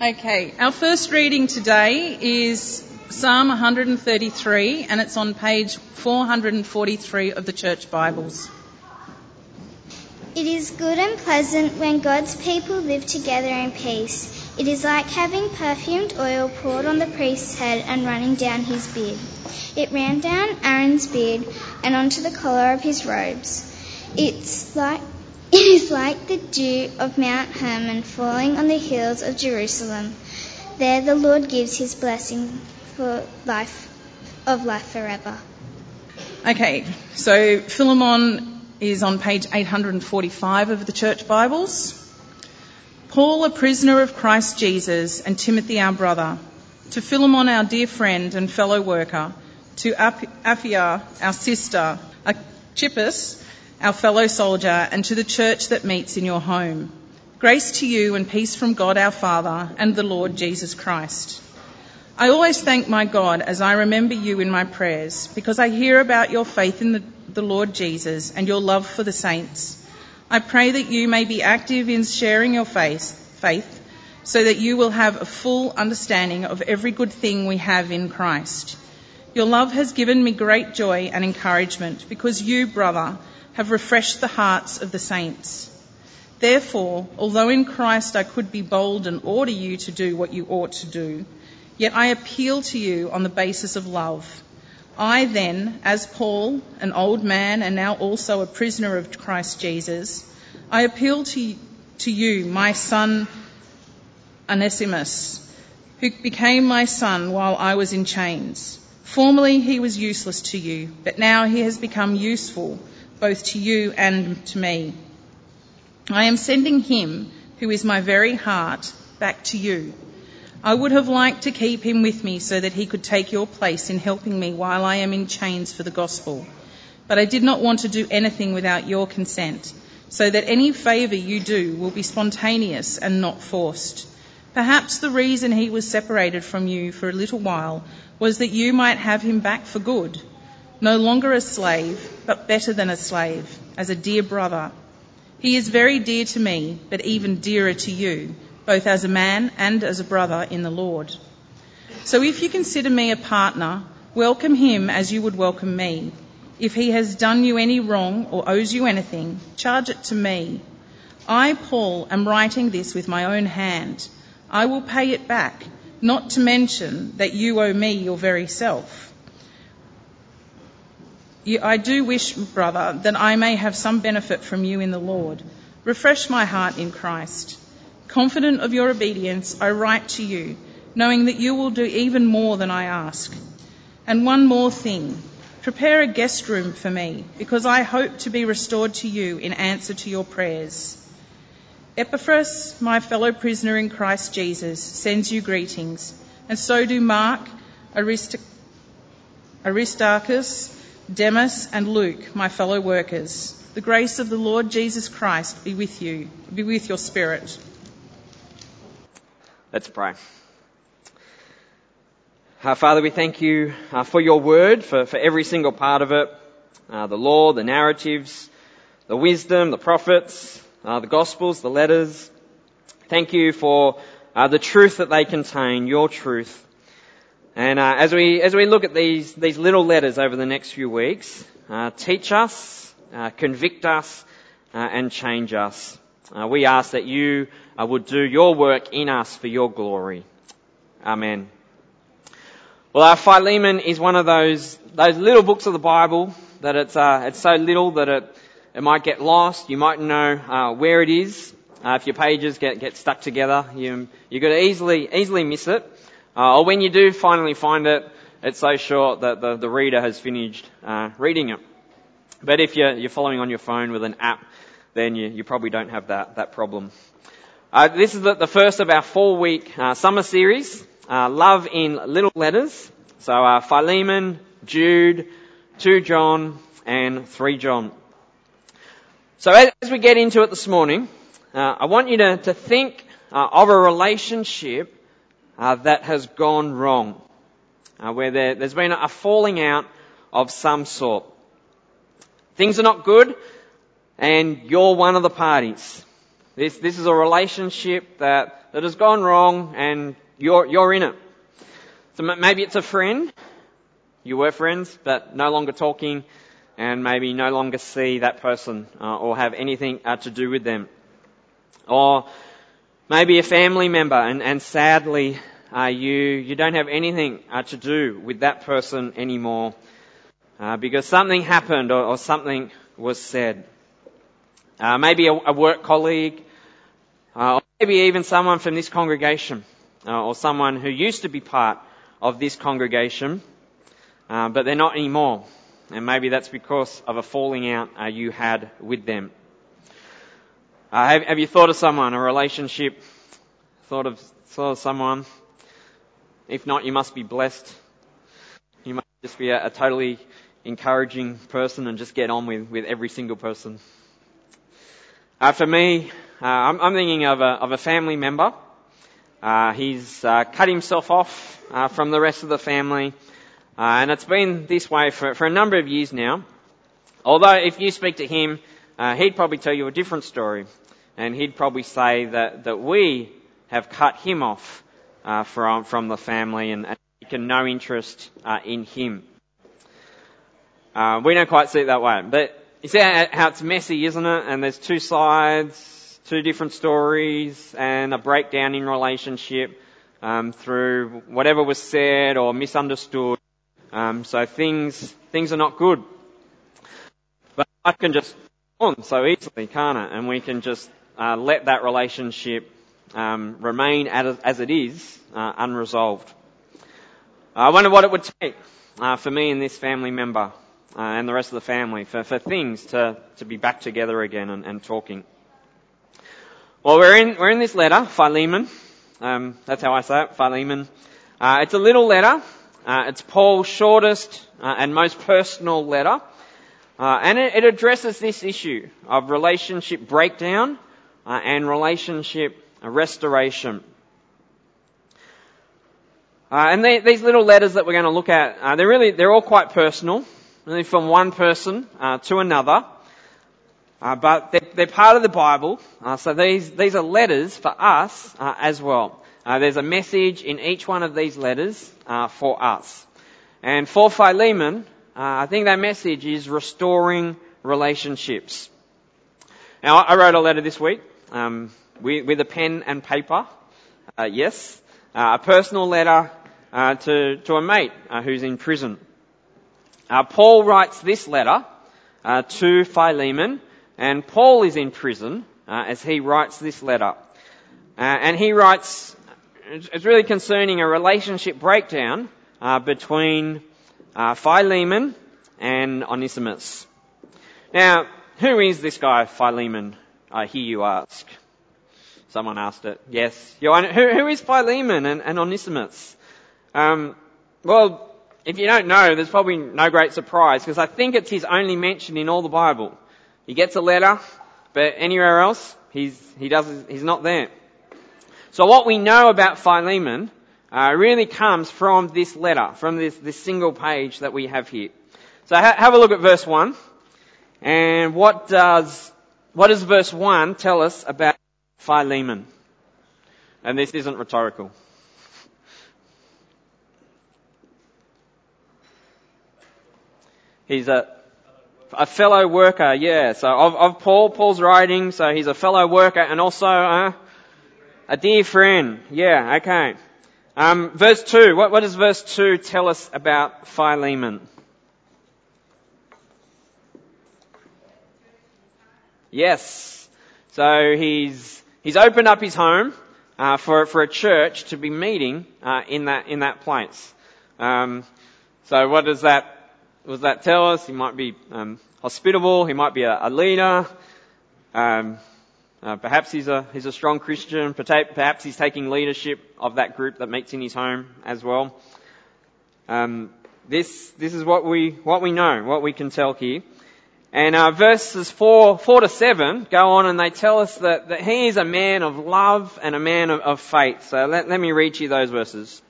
Okay, our first reading today is Psalm 133 and it's on page 443 of the Church Bibles. It is good and pleasant when God's people live together in peace. It is like having perfumed oil poured on the priest's head and running down his beard. It ran down Aaron's beard and onto the collar of his robes. It's like it is like the dew of Mount Hermon falling on the hills of Jerusalem. There the Lord gives his blessing for life of life forever. Okay, so Philemon is on page 845 of the Church Bibles. Paul, a prisoner of Christ Jesus, and Timothy, our brother, to Philemon, our dear friend and fellow worker, to Apphia, our sister, Archippus, our fellow soldier, and to the church that meets in your home. Grace to you and peace from God our Father and the Lord Jesus Christ. I always thank my God as I remember you in my prayers, because I hear about your faith in the, the Lord Jesus and your love for the saints. I pray that you may be active in sharing your faith, faith so that you will have a full understanding of every good thing we have in Christ. Your love has given me great joy and encouragement because you, brother, have refreshed the hearts of the saints. Therefore, although in Christ I could be bold and order you to do what you ought to do, yet I appeal to you on the basis of love. I then, as Paul, an old man and now also a prisoner of Christ Jesus, I appeal to, to you, my son Onesimus, who became my son while I was in chains. Formerly he was useless to you, but now he has become useful both to you and to me. I am sending him, who is my very heart, back to you. I would have liked to keep him with me so that he could take your place in helping me while I am in chains for the gospel. But I did not want to do anything without your consent, so that any favour you do will be spontaneous and not forced. Perhaps the reason he was separated from you for a little while was that you might have him back for good no longer a slave, but better than a slave, as a dear brother. He is very dear to me, but even dearer to you, both as a man and as a brother in the Lord. So if you consider me a partner, welcome him as you would welcome me. If he has done you any wrong or owes you anything, charge it to me. I, Paul, am writing this with my own hand. I will pay it back, not to mention that you owe me your very self. I do wish, brother, that I may have some benefit from you in the Lord. Refresh my heart in Christ. Confident of your obedience, I write to you, knowing that you will do even more than I ask. And one more thing prepare a guest room for me, because I hope to be restored to you in answer to your prayers. Epaphras, my fellow prisoner in Christ Jesus, sends you greetings, and so do Mark, Aristarchus, Demas and Luke, my fellow workers. The grace of the Lord Jesus Christ be with you, be with your spirit. Let's pray. Uh, Father, we thank you uh, for your word, for, for every single part of it, uh, the law, the narratives, the wisdom, the prophets, uh, the gospels, the letters. Thank you for uh, the truth that they contain, your truth. And uh, as we as we look at these these little letters over the next few weeks, uh, teach us, uh, convict us, uh, and change us. Uh, we ask that you uh, would do your work in us for your glory. Amen. Well, Philemon is one of those those little books of the Bible that it's it's so little that it it might get lost. You might know where it is. if your pages get get stuck together, you you could easily easily miss it. Uh, or when you do finally find it, it's so short that the, the reader has finished uh, reading it. But if you're, you're following on your phone with an app, then you, you probably don't have that, that problem. Uh, this is the, the, first of our four week uh, summer series, uh, Love in Little Letters. So uh, Philemon, Jude, 2 John, and 3 John. So as, we get into it this morning, I want you to, to think of a relationship uh, that has gone wrong, uh, where there, there's been a falling out of some sort. Things are not good, and you're one of the parties. This, this is a relationship that, that has gone wrong and you're, you're in it. So maybe it's a friend. You were friends, but no longer talking and maybe no longer see that person uh, or have anything uh, to do with them. Or maybe a family member and, and sadly uh, you, you don't have anything uh, to do with that person anymore uh, because something happened or, or something was said. Uh, maybe a, a, work colleague, uh, or maybe even someone from this congregation, uh, or someone who used to be part of this congregation, but they're not anymore. And maybe that's because of a falling out you had with them. Have, have, you thought of someone, a relationship? Thought of, thought of someone? If not, you must be blessed. You must just be a, a totally encouraging person and just get on with, with every single person. Uh, for me, uh, I'm, I'm, thinking of a, of a family member. Uh, he's uh, cut himself off uh, from the rest of the family, uh, and it's been this way for, for a number of years now. Although, if you speak to him, he'd probably tell you a different story, and he'd probably say that, that we have cut him off from from the family and, and taken no interest in him. Uh, we don't quite see it that way. But you see how it's messy, isn't it? And there's two sides, two different stories, and a breakdown in relationship um, through whatever was said or misunderstood. Um, so things things are not good. But I can just on so easily, can't it? And we can just uh, let that relationship um, remain as, it is, uh, unresolved. I wonder what it would take uh, for me and this family member uh, and the rest of the family for, for things to, to be back together again and, and talking. Well, we're in, we're in this letter, Philemon. Um, that's how I say it, Philemon. Uh, it's a little letter. Uh, it's Paul's shortest and most personal letter. Uh, and it, it, addresses this issue of relationship breakdown uh, and relationship restoration. and they, these little letters that we're going to look at, they're really, they're all quite personal really from one person uh, to another. Uh, but they're, they're, part of the Bible, uh, so these these are letters for us uh, as well. Uh, there's a message in each one of these letters uh, for us, and for Philemon, I think that message is restoring relationships. Now, I wrote a letter this week um, with, with, a pen and paper. yes, a personal letter to to a mate who's in prison. Uh, Paul writes this letter uh, to Philemon, and Paul is in prison uh, as he writes this letter. Uh, and he writes, it's really concerning a relationship breakdown uh, between uh, Philemon and Onesimus. Now, who is this guy, Philemon? I hear you ask. Someone asked it. Yes. Who, who is Philemon and, and Onesimus? Um, well, if you don't know, there's probably no great surprise because I think it's his only mention in all the Bible. He gets a letter, but anywhere else, he's, he does, he's not there. So what we know about Philemon uh, really comes from this letter, from this, this single page that we have here. So ha- have a look at verse 1. And what does, what does verse 1 tell us about Philemon? And this isn't rhetorical. He's a, a fellow worker, yeah. So of, of Paul, Paul's writing, so he's a fellow worker and also uh, a dear friend. Yeah, okay. Um, verse 2, what, what does verse 2 tell us about Philemon? Yes. So he's, he's opened up his home, uh, for, for a church to be meeting, uh, in that, in that place. Um, so what does that what does that tell us? He might be um, hospitable. He might be a, a leader. Um, uh, perhaps he's a he's a strong Christian. Perhaps he's taking leadership of that group that meets in his home as well. Um, this this is what we what we know, what we can tell here. And uh, verses four four to seven go on, and they tell us that, that he is a man of love and a man of, of faith. So let, let me read you those verses.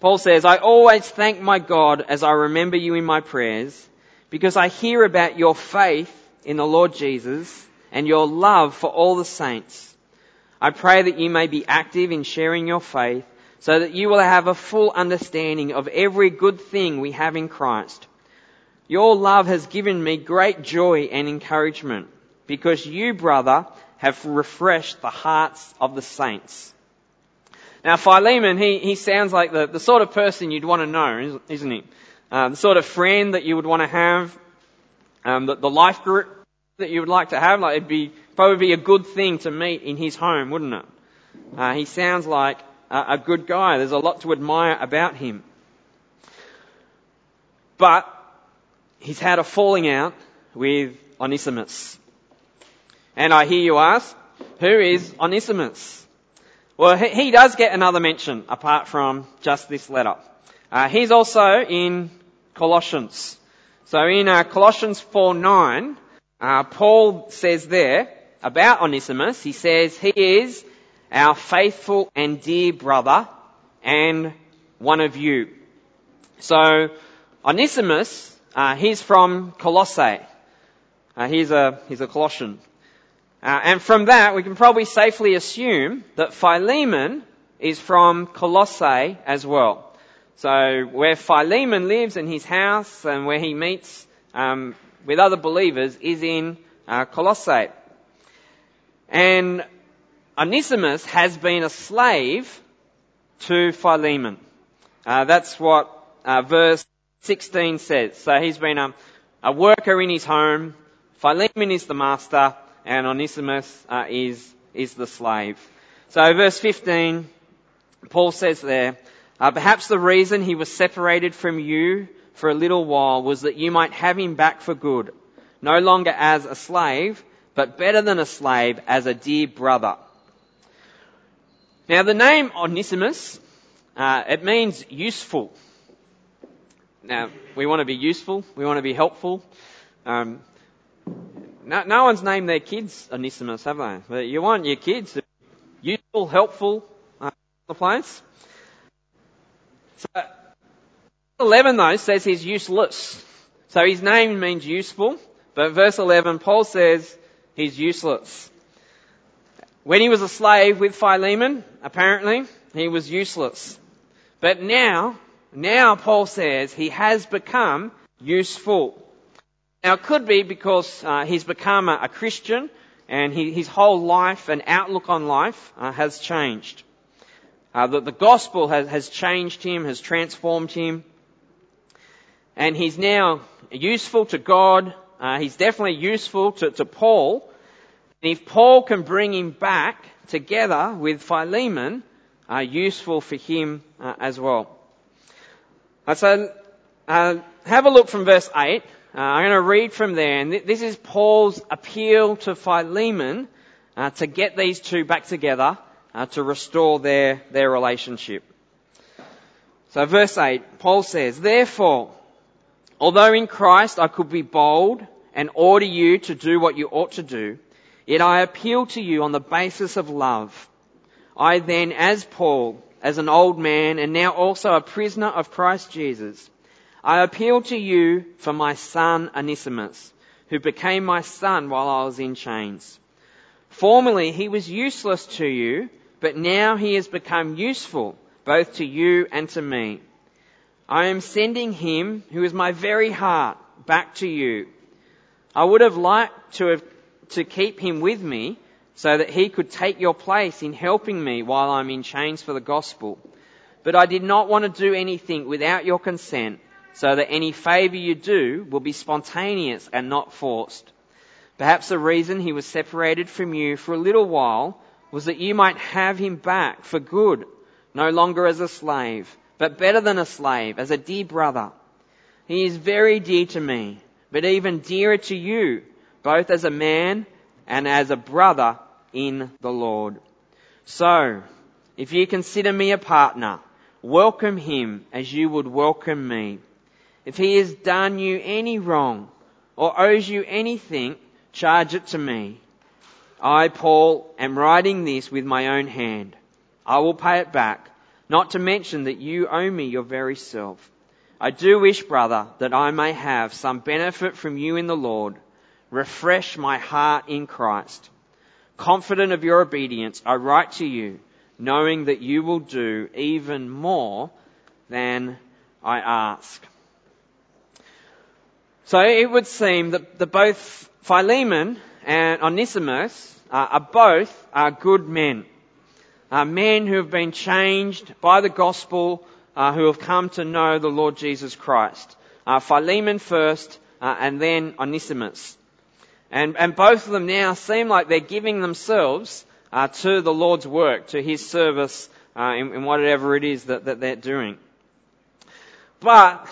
Paul says, I always thank my God as I remember you in my prayers because I hear about your faith in the Lord Jesus and your love for all the saints. I pray that you may be active in sharing your faith so that you will have a full understanding of every good thing we have in Christ. Your love has given me great joy and encouragement because you, brother, have refreshed the hearts of the saints. Now, Philemon, he, he sounds like the, the sort of person you'd want to know, isn't he? Uh, the sort of friend that you would want to have, um, the, the life group that you would like to have. Like it'd be probably be a good thing to meet in his home, wouldn't it? Uh, he sounds like a, a good guy. There's a lot to admire about him. But he's had a falling out with Onesimus. And I hear you ask, who is Onesimus? Well, he, he does get another mention apart from just this letter. Uh, he's also in Colossians. So in uh, Colossians 4 9, uh, Paul says there about Onesimus, he says he is our faithful and dear brother and one of you. So Onesimus, uh, he's from Colossae. Uh, he's a he's a Colossian, uh, and from that we can probably safely assume that Philemon is from Colossae as well. So where Philemon lives in his house and where he meets um, with other believers is in uh, Colossae. And Onesimus has been a slave to Philemon. Uh, that's what uh, verse 16 says. So he's been a, a, worker in his home. Philemon is the master, and Onesimus uh, is is the slave. So verse 15, Paul says there, uh, perhaps the reason he was separated from you for a little while was that you might have him back for good, no longer as a slave, but better than a slave, as a dear brother. Now the name Onesimus, uh, it means useful. Now we want to be useful, we want to be helpful. Um, no, no, one's named their kids Onesimus, have they? But you want your kids to be useful, helpful, uh, the place. So 11 though says he's useless. So his name means useful, but verse 11, Paul says he's useless. When he was a slave with Philemon, apparently, he was useless. But now, now Paul says he has become useful. Now it could be because uh, he's become a, a Christian and he, his whole life and outlook on life uh, has changed. Uh, the, the gospel has, has changed him, has transformed him and he's now useful to God. Uh, he's definitely useful to, to Paul. And if Paul can bring him back together with Philemon, uh, useful for him uh, as well. Uh, so uh, have a look from verse 8. Uh, I'm going to read from there. And th- this is Paul's appeal to Philemon to get these two back together to restore their, their relationship. So verse 8, Paul says, Therefore, Although in Christ I could be bold and order you to do what you ought to do, yet I appeal to you on the basis of love. I then, as Paul, as an old man and now also a prisoner of Christ Jesus, I appeal to you for my son Onesimus, who became my son while I was in chains. Formerly he was useless to you, but now he has become useful both to you and to me. I am sending him, who is my very heart, back to you. I would have liked to have, to keep him with me so that he could take your place in helping me while I'm in chains for the gospel. But I did not want to do anything without your consent so that any favour you do will be spontaneous and not forced. Perhaps the reason he was separated from you for a little while was that you might have him back for good, no longer as a slave but better than a slave, as a dear brother. He is very dear to me, but even dearer to you, both as a man and as a brother in the Lord. So, if you consider me a partner, welcome him as you would welcome me. If he has done you any wrong or owes you anything, charge it to me. I, Paul, am writing this with my own hand. I will pay it back not to mention that you owe me your very self. I do wish, brother, that I may have some benefit from you in the Lord. refresh my heart in Christ. Confident of your obedience, I write to you, knowing that you will do even more than I ask. So it would seem that, both Philemon and Onesimus uh, are both are good men. Uh, men who have been changed by the gospel, uh, who have come to know the Lord Jesus Christ. Uh, Philemon first, uh, and then Onesimus. And, and both of them now seem like they're giving themselves uh, to the Lord's work, to His service in, in whatever it is that, that they're doing. But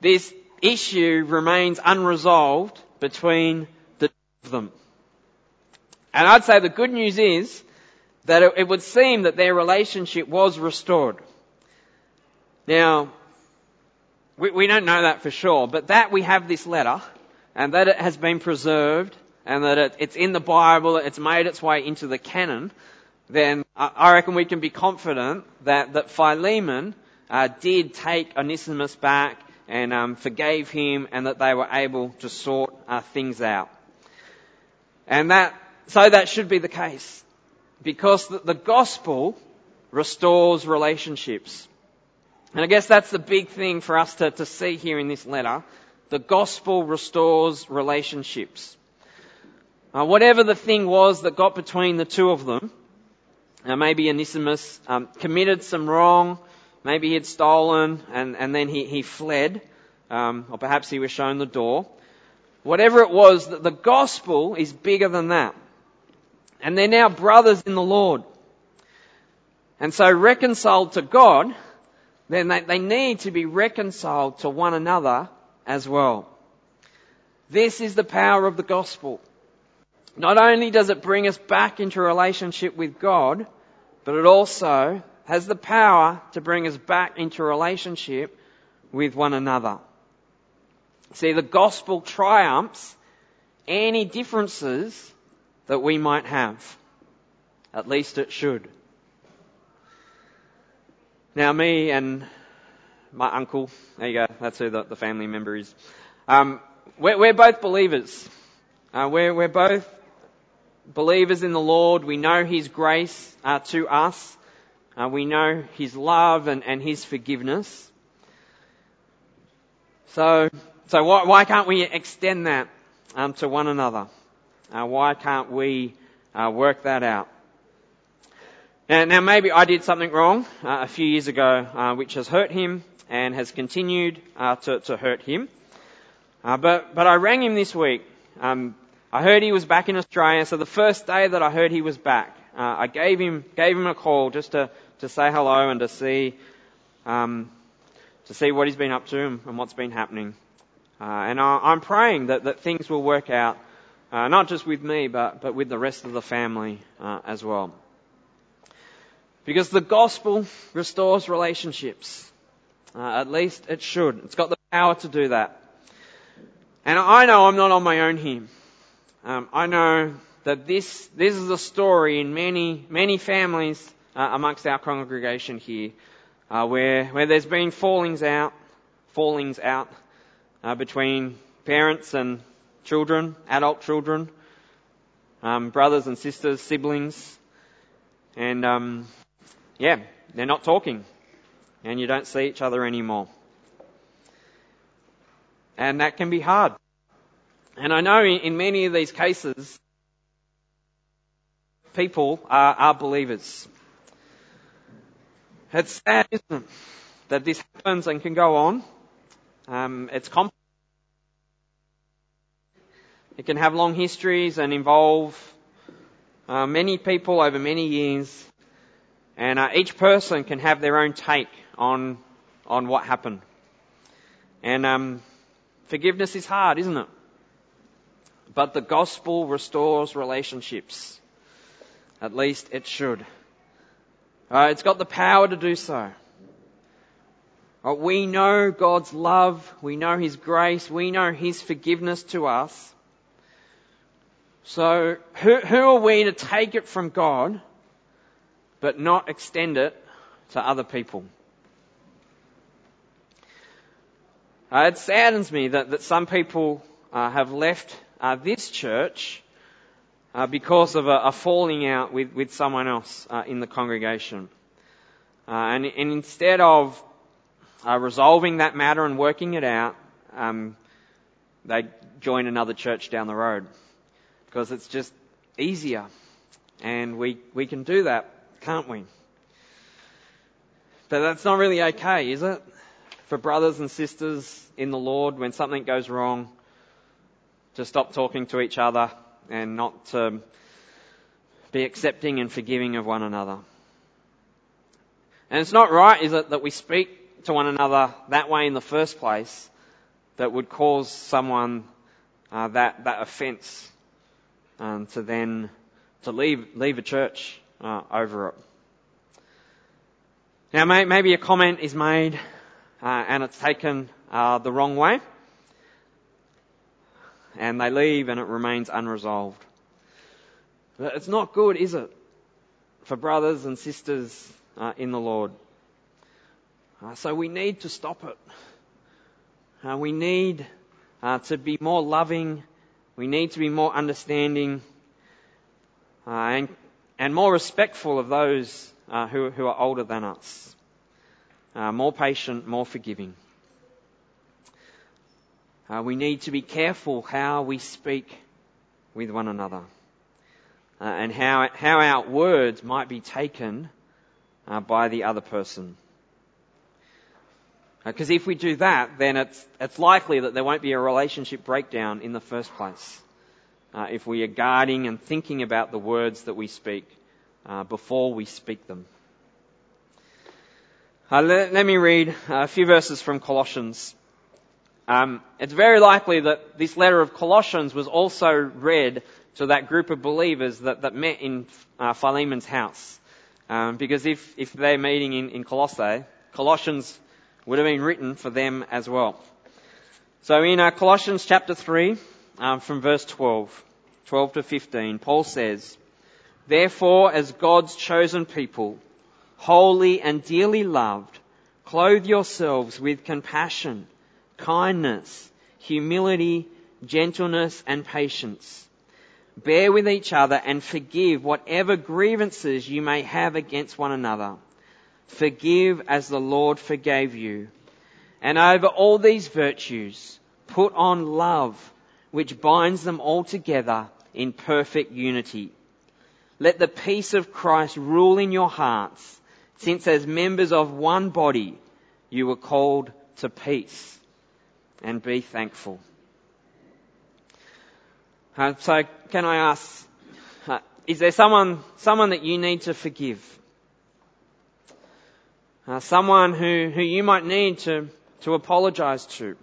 this issue remains unresolved between the two of them. And I'd say the good news is that it, would seem that their relationship was restored. Now, we, we don't know that for sure, but that we have this letter and that it has been preserved and that it, it's in the Bible, it's made its way into the canon, then I reckon we can be confident that, that Philemon uh, did take Onesimus back and um, forgave him and that they were able to sort uh, things out. And that, so that should be the case. Because the, gospel restores relationships. And I guess that's the big thing for us to, to see here in this letter. The gospel restores relationships. Uh, whatever the thing was that got between the two of them, uh, maybe Onesimus um, committed some wrong, maybe he had stolen and, and then he, he fled, um, or perhaps he was shown the door. Whatever it was, the, the gospel is bigger than that. And they're now brothers in the Lord. And so reconciled to God, then they, they need to be reconciled to one another as well. This is the power of the gospel. Not only does it bring us back into relationship with God, but it also has the power to bring us back into relationship with one another. See, the gospel triumphs any differences that we might have. At least it should. Now, me and my uncle, there you go, that's who the, the family member is. Um, we're, we're, both believers. Uh, we're, we're, both believers in the Lord. We know His grace uh, to us. Uh, we know His love and, and His forgiveness. So, so why, why can't we extend that um, to one another? Uh, why can't we uh, work that out? Now, now, maybe I did something wrong uh, a few years ago, uh, which has hurt him and has continued uh, to, to, hurt him. But, but I rang him this week. Um, I heard he was back in Australia, so the first day that I heard he was back, I gave him gave him a call just to, to say hello and to see um, to see what he's been up to and, and what's been happening. Uh, and I, am praying that, that things will work out, not just with me, but but with the rest of the family as well. Because the gospel restores relationships. Uh, at least it should. It's got the power to do that. And I know I'm not on my own here. Um, I know that this this is a story in many many families uh, amongst our congregation here, uh, where where there's been fallings out, fallings out uh, between parents and children, adult children, um, brothers and sisters, siblings, and um, yeah, they're not talking and you don't see each other anymore. And that can be hard. And I know in many of these cases, people are, are believers. It's sad, isn't it, that this happens and can go on. Um, it's complex. It can have long histories and involve uh, many people over many years. And uh, each person can have their own take on, on what happened. And um, forgiveness is hard, isn't it? But the gospel restores relationships. At least it should. Uh, it's got the power to do so. Uh, we know God's love. We know His grace. We know His forgiveness to us. So who, who are we to take it from God but not extend it to other people. Uh, it saddens me that, that some people uh, have left uh, this church uh, because of a, a, falling out with, with someone else uh, in the congregation. Uh, and, and, instead of resolving that matter and working it out, um, they join another church down the road because it's just easier. And we, we can do that, can't we? But that's not really okay, is it? For brothers and sisters in the Lord, when something goes wrong, to stop talking to each other and not to be accepting and forgiving of one another. And it's not right, is it, that we speak to one another that way in the first place that would cause someone uh, that, that offence um, to then to leave, leave a church uh, over it. Now, may, maybe a comment is made uh, and it's taken uh, the wrong way, and they leave and it remains unresolved. It's not good, is it, for brothers and sisters uh, in the Lord? Uh, so we need to stop it. Uh, we need to be more loving. We need to be more understanding and, and more respectful of those uh, who, who, are older than us. Uh, more patient, more forgiving. Uh, we need to be careful how we speak with one another uh, and how, how our words might be taken uh, by the other person. Because uh, if we do that, then it's, it's likely that there won't be a relationship breakdown in the first place. if we are guarding and thinking about the words that we speak uh, before we speak them. Uh, let, let, me read a few verses from Colossians. Um, it's very likely that this letter of Colossians was also read to that group of believers that, that met in uh, Philemon's house. Um, because if, if they're meeting in, in Colossae, Colossians would have been written for them as well. So in uh, Colossians chapter 3, um, from verse 12, 12 to 15, Paul says, Therefore, as God's chosen people, holy and dearly loved, clothe yourselves with compassion, kindness, humility, gentleness, and patience. Bear with each other and forgive whatever grievances you may have against one another. Forgive as the Lord forgave you. And over all these virtues, put on love, which binds them all together in perfect unity. Let the peace of Christ rule in your hearts, since as members of one body you were called to peace. And be thankful. Uh, so, can I ask, uh, is there someone, someone that you need to forgive? Uh, someone who, who you might need to, to apologize to?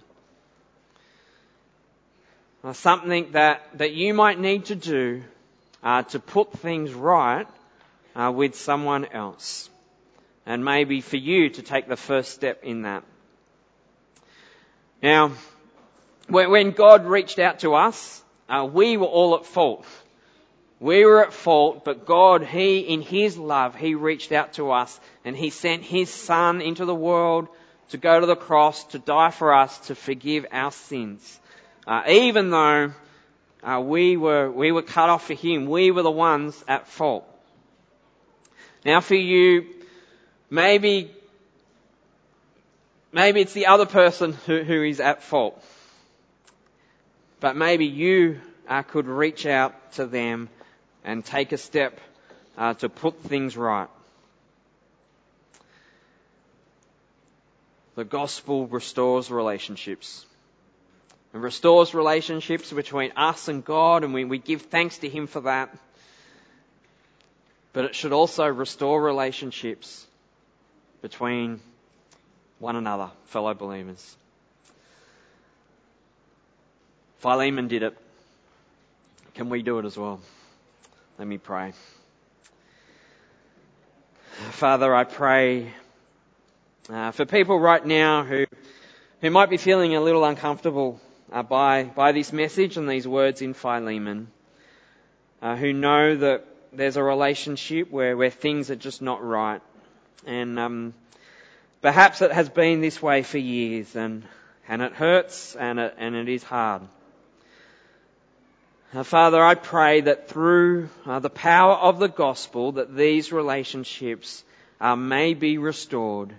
Uh, something that, that you might need to do uh, to put things right uh, with someone else. And maybe for you to take the first step in that. Now, when God reached out to us, uh, we were all at fault. We were at fault, but God, He, in His love, He reached out to us and He sent His Son into the world to go to the cross, to die for us, to forgive our sins. Uh, even though uh, we were we were cut off for Him. We were the ones at fault. Now, for you, maybe maybe it's the other person who, who is at fault, but maybe you uh, could reach out to them and take a step uh, to put things right. The gospel restores relationships. It restores relationships between us and God, and we, we give thanks to Him for that. But it should also restore relationships between one another, fellow believers. Philemon did it. Can we do it as well? Let me pray. Father, I pray uh, for people right now who, who might be feeling a little uncomfortable uh, by, by this message and these words in Philemon, uh, who know that there's a relationship where, where things are just not right. And um, perhaps it has been this way for years, and, and it hurts and it, and it is hard. Father, I pray that through uh, the power of the gospel that these relationships uh, may be restored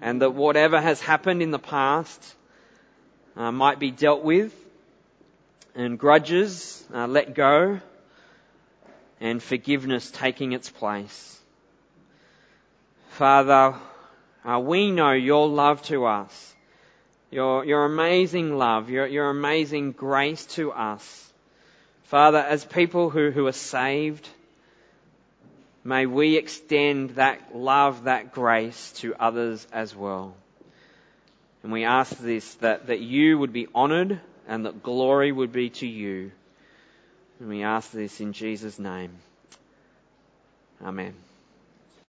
and that whatever has happened in the past uh, might be dealt with and grudges uh, let go and forgiveness taking its place. Father, uh, we know your love to us, your, your amazing love, your, your amazing grace to us. Father, as people who, who are saved, may we extend that love, that grace to others as well. And we ask this, that, that you would be honoured and that glory would be to you. And we ask this in Jesus' name. Amen.